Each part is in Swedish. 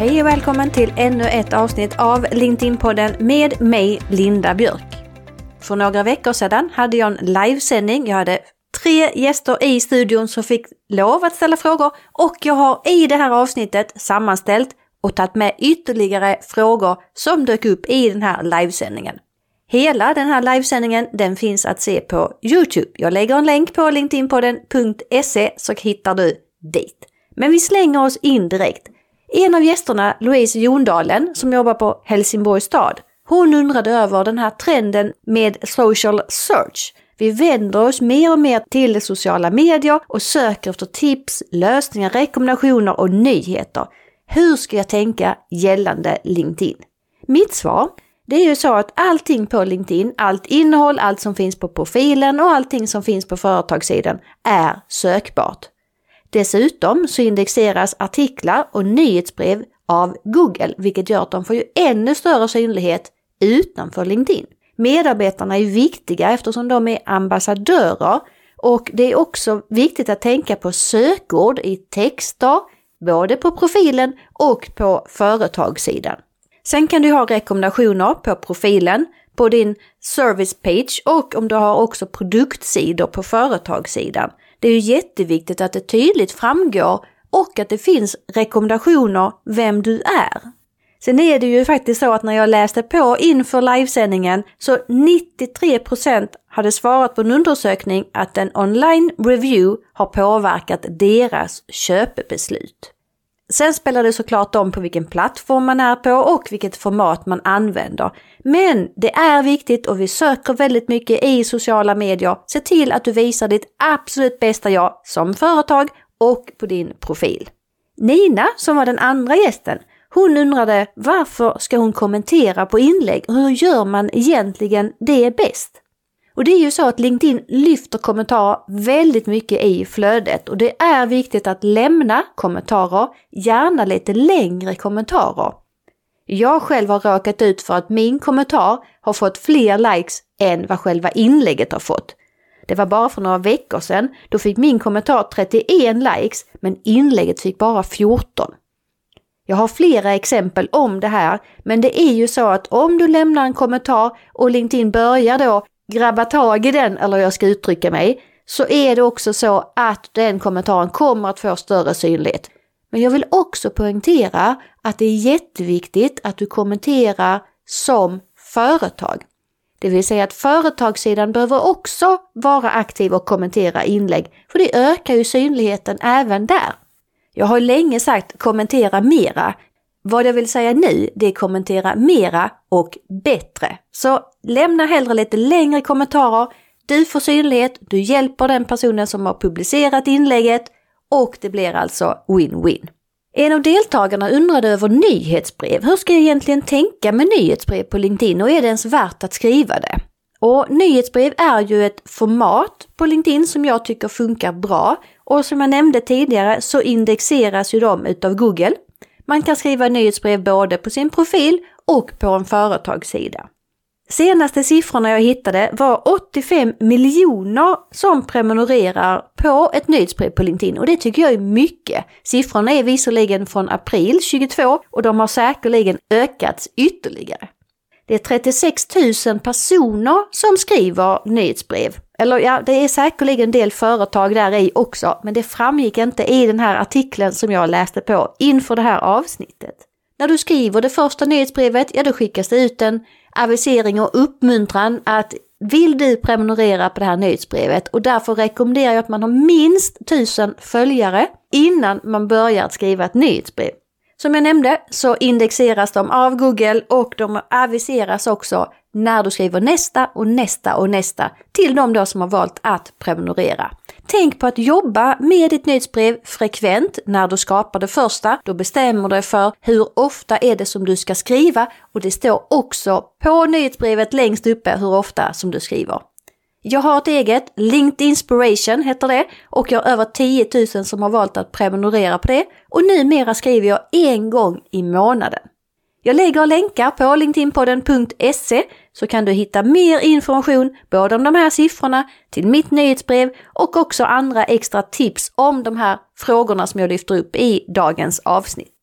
Hej och välkommen till ännu ett avsnitt av LinkedIn-podden med mig, Linda Björk. För några veckor sedan hade jag en livesändning. Jag hade tre gäster i studion som fick lov att ställa frågor och jag har i det här avsnittet sammanställt och tagit med ytterligare frågor som dök upp i den här livesändningen. Hela den här livesändningen den finns att se på Youtube. Jag lägger en länk på linkedinpodden.se så hittar du dit. Men vi slänger oss in direkt. En av gästerna, Louise Jondalen, som jobbar på Helsingborgs stad, hon undrade över den här trenden med social search. Vi vänder oss mer och mer till sociala medier och söker efter tips, lösningar, rekommendationer och nyheter. Hur ska jag tänka gällande LinkedIn? Mitt svar, det är ju så att allting på LinkedIn, allt innehåll, allt som finns på profilen och allting som finns på företagssidan är sökbart. Dessutom så indexeras artiklar och nyhetsbrev av Google, vilket gör att de får ju ännu större synlighet utanför LinkedIn. Medarbetarna är viktiga eftersom de är ambassadörer och det är också viktigt att tänka på sökord i texter, både på profilen och på företagssidan. Sen kan du ha rekommendationer på profilen, på din service page och om du har också produktsidor på företagssidan. Det är ju jätteviktigt att det tydligt framgår och att det finns rekommendationer vem du är. Sen är det ju faktiskt så att när jag läste på inför livesändningen så 93% hade svarat på en undersökning att en online review har påverkat deras köpbeslut. Sen spelar det såklart om på vilken plattform man är på och vilket format man använder. Men det är viktigt och vi söker väldigt mycket i sociala medier. Se till att du visar ditt absolut bästa jag som företag och på din profil. Nina, som var den andra gästen, hon undrade varför ska hon kommentera på inlägg och hur gör man egentligen det bäst? Och det är ju så att LinkedIn lyfter kommentarer väldigt mycket i flödet och det är viktigt att lämna kommentarer, gärna lite längre kommentarer. Jag själv har råkat ut för att min kommentar har fått fler likes än vad själva inlägget har fått. Det var bara för några veckor sedan, då fick min kommentar 31 likes men inlägget fick bara 14. Jag har flera exempel om det här, men det är ju så att om du lämnar en kommentar och LinkedIn börjar då grabba tag i den, eller jag ska uttrycka mig, så är det också så att den kommentaren kommer att få större synlighet. Men jag vill också poängtera att det är jätteviktigt att du kommenterar som företag. Det vill säga att företagssidan behöver också vara aktiv och kommentera inlägg, för det ökar ju synligheten även där. Jag har länge sagt kommentera mera. Vad jag vill säga nu, det är kommentera mera och bättre. Så lämna hellre lite längre kommentarer. Du får synlighet, du hjälper den personen som har publicerat inlägget och det blir alltså win-win. En av deltagarna undrade över nyhetsbrev. Hur ska jag egentligen tänka med nyhetsbrev på LinkedIn och är det ens värt att skriva det? Och nyhetsbrev är ju ett format på LinkedIn som jag tycker funkar bra och som jag nämnde tidigare så indexeras ju de utav Google. Man kan skriva nyhetsbrev både på sin profil och på en företagssida. Senaste siffrorna jag hittade var 85 miljoner som prenumererar på ett nyhetsbrev på LinkedIn och det tycker jag är mycket. Siffrorna är visserligen från april 2022 och de har säkerligen ökats ytterligare. Det är 36 000 personer som skriver nyhetsbrev. Eller ja, det är säkerligen en del företag där i också, men det framgick inte i den här artikeln som jag läste på inför det här avsnittet. När du skriver det första nyhetsbrevet, ja då skickas det ut en avisering och uppmuntran att vill du prenumerera på det här nyhetsbrevet och därför rekommenderar jag att man har minst 1000 följare innan man börjar skriva ett nyhetsbrev. Som jag nämnde så indexeras de av Google och de aviseras också när du skriver nästa och nästa och nästa till de då som har valt att prenumerera. Tänk på att jobba med ditt nyhetsbrev frekvent när du skapar det första. Då bestämmer du dig för hur ofta är det som du ska skriva och det står också på nyhetsbrevet längst uppe hur ofta som du skriver. Jag har ett eget, LinkedIn Inspiration heter det och jag har över 10 000 som har valt att prenumerera på det och numera skriver jag en gång i månaden. Jag lägger länkar på linkedinpodden.se så kan du hitta mer information både om de här siffrorna, till mitt nyhetsbrev och också andra extra tips om de här frågorna som jag lyfter upp i dagens avsnitt.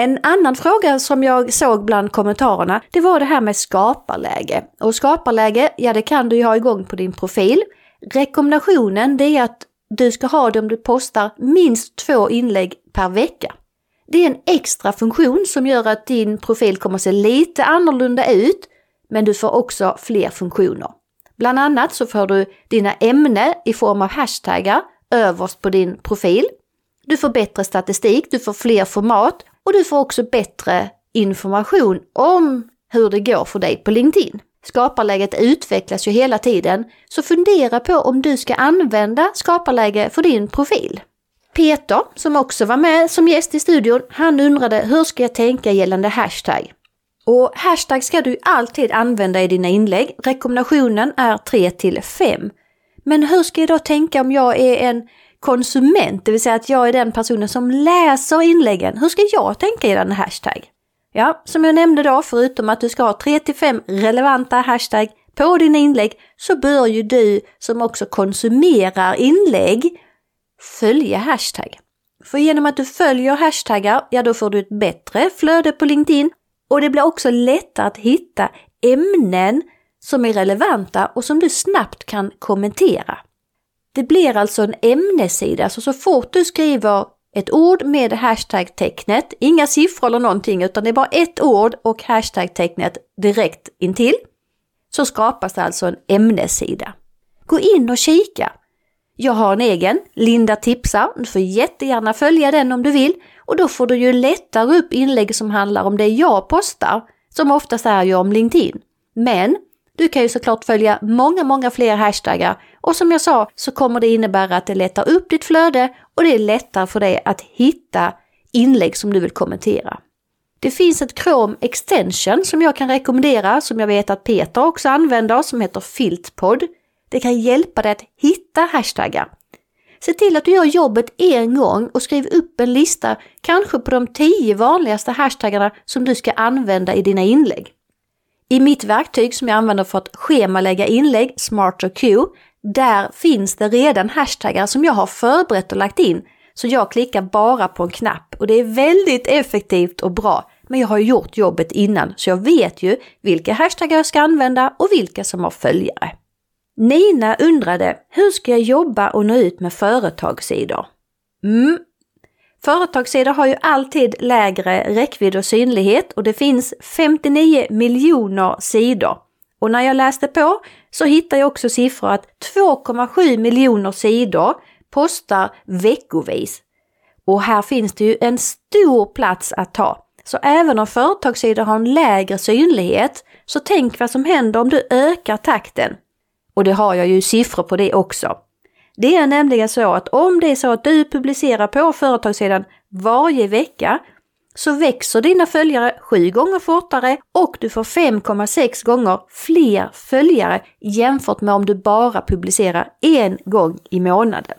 En annan fråga som jag såg bland kommentarerna, det var det här med skaparläge. Och skaparläge, ja det kan du ju ha igång på din profil. Rekommendationen det är att du ska ha det om du postar minst två inlägg per vecka. Det är en extra funktion som gör att din profil kommer att se lite annorlunda ut, men du får också fler funktioner. Bland annat så får du dina ämnen i form av hashtaggar överst på din profil. Du får bättre statistik, du får fler format och du får också bättre information om hur det går för dig på LinkedIn. Skaparläget utvecklas ju hela tiden, så fundera på om du ska använda skaparläge för din profil. Peter, som också var med som gäst i studion, han undrade hur ska jag tänka gällande hashtag? Och hashtag ska du alltid använda i dina inlägg. Rekommendationen är 3 till 5. Men hur ska jag då tänka om jag är en konsument, det vill säga att jag är den personen som läser inläggen. Hur ska jag tänka i den hashtag? Ja, som jag nämnde då, förutom att du ska ha 3 till 5 relevanta hashtag på dina inlägg så bör ju du som också konsumerar inlägg följa hashtag. För genom att du följer hashtaggar, ja då får du ett bättre flöde på LinkedIn och det blir också lättare att hitta ämnen som är relevanta och som du snabbt kan kommentera. Det blir alltså en ämnessida, så så fort du skriver ett ord med hashtag-tecknet, inga siffror eller någonting utan det är bara ett ord och hashtag-tecknet direkt intill, så skapas det alltså en ämnessida. Gå in och kika. Jag har en egen, Linda tipsar, du får jättegärna följa den om du vill och då får du ju lättare upp inlägg som handlar om det jag postar, som oftast är ju om LinkedIn. Men du kan ju såklart följa många, många fler hashtaggar och som jag sa så kommer det innebära att det lättar upp ditt flöde och det är lättare för dig att hitta inlägg som du vill kommentera. Det finns ett Chrome extension som jag kan rekommendera som jag vet att Peter också använder som heter Filtpod. Det kan hjälpa dig att hitta hashtaggar. Se till att du gör jobbet en gång och skriv upp en lista, kanske på de tio vanligaste hashtaggarna som du ska använda i dina inlägg. I mitt verktyg som jag använder för att schemalägga inlägg, SmarterQ, där finns det redan hashtaggar som jag har förberett och lagt in. Så jag klickar bara på en knapp och det är väldigt effektivt och bra. Men jag har gjort jobbet innan så jag vet ju vilka hashtaggar jag ska använda och vilka som har följare. Nina undrade, hur ska jag jobba och nå ut med företagssidor? Mm. Företagssidor har ju alltid lägre räckvidd och synlighet och det finns 59 miljoner sidor. Och när jag läste på så hittade jag också siffror att 2,7 miljoner sidor postar veckovis. Och här finns det ju en stor plats att ta. Så även om företagssidor har en lägre synlighet, så tänk vad som händer om du ökar takten. Och det har jag ju siffror på det också. Det är nämligen så att om det är så att du publicerar på företagssidan varje vecka så växer dina följare sju gånger fortare och du får 5,6 gånger fler följare jämfört med om du bara publicerar en gång i månaden.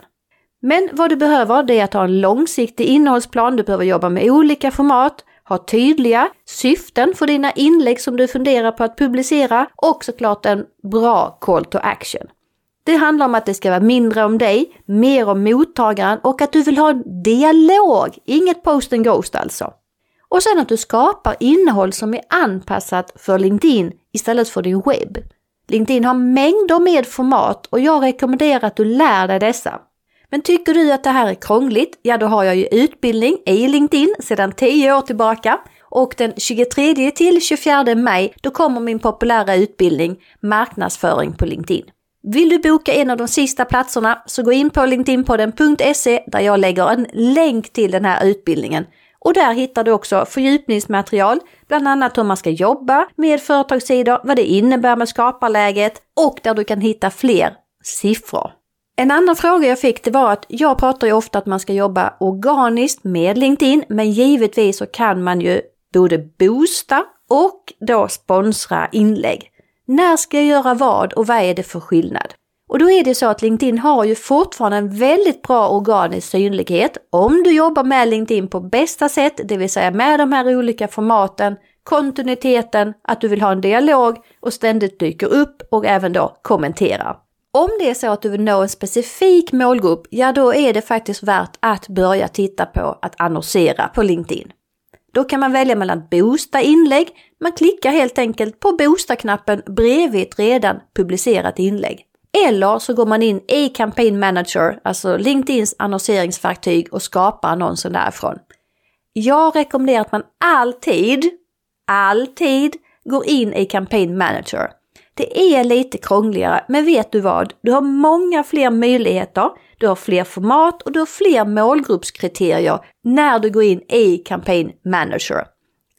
Men vad du behöver det är att ha en långsiktig innehållsplan, du behöver jobba med olika format, ha tydliga syften för dina inlägg som du funderar på att publicera och såklart en bra call to action. Det handlar om att det ska vara mindre om dig, mer om mottagaren och att du vill ha en dialog, inget post and ghost alltså. Och sen att du skapar innehåll som är anpassat för LinkedIn istället för din webb. LinkedIn har mängder med format och jag rekommenderar att du lär dig dessa. Men tycker du att det här är krångligt? Ja, då har jag ju utbildning i LinkedIn sedan 10 år tillbaka och den 23 till 24 maj då kommer min populära utbildning Marknadsföring på LinkedIn. Vill du boka en av de sista platserna så gå in på linkedinpodden.se där jag lägger en länk till den här utbildningen. Och där hittar du också fördjupningsmaterial, bland annat hur man ska jobba med företagssidor, vad det innebär med skaparläget och där du kan hitta fler siffror. En annan fråga jag fick det var att jag pratar ju ofta att man ska jobba organiskt med LinkedIn, men givetvis så kan man ju både boosta och då sponsra inlägg. När ska jag göra vad och vad är det för skillnad? Och då är det så att LinkedIn har ju fortfarande en väldigt bra organisk synlighet om du jobbar med LinkedIn på bästa sätt, det vill säga med de här olika formaten, kontinuiteten, att du vill ha en dialog och ständigt dyker upp och även då kommenterar. Om det är så att du vill nå en specifik målgrupp, ja då är det faktiskt värt att börja titta på att annonsera på LinkedIn. Då kan man välja mellan boosta inlägg. Man klickar helt enkelt på boosta-knappen bredvid ett redan publicerat inlägg. Eller så går man in i Campaign Manager, alltså LinkedIns annonseringsverktyg och skapar annonsen därifrån. Jag rekommenderar att man alltid, alltid går in i Campaign Manager. Det är lite krångligare, men vet du vad? Du har många fler möjligheter, du har fler format och du har fler målgruppskriterier när du går in i Campaign Manager.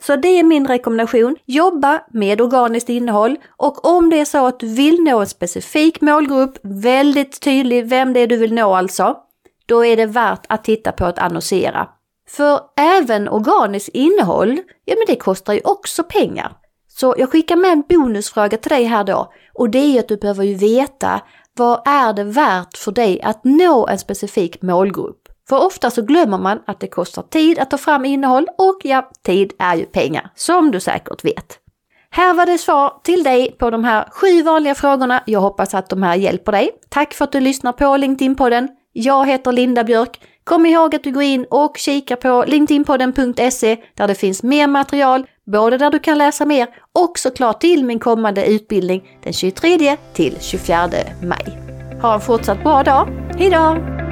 Så det är min rekommendation. Jobba med organiskt innehåll och om det är så att du vill nå en specifik målgrupp, väldigt tydlig vem det är du vill nå alltså, då är det värt att titta på att annonsera. För även organiskt innehåll, ja men det kostar ju också pengar. Så jag skickar med en bonusfråga till dig här då och det är att du behöver ju veta vad är det värt för dig att nå en specifik målgrupp? För ofta så glömmer man att det kostar tid att ta fram innehåll och ja, tid är ju pengar, som du säkert vet. Här var det svar till dig på de här sju vanliga frågorna. Jag hoppas att de här hjälper dig. Tack för att du lyssnar på LinkedIn-podden. Jag heter Linda Björk. Kom ihåg att du går in och kikar på linkedinpodden.se där det finns mer material, både där du kan läsa mer och såklart till min kommande utbildning den 23 till 24 maj. Ha en fortsatt bra dag. Hejdå!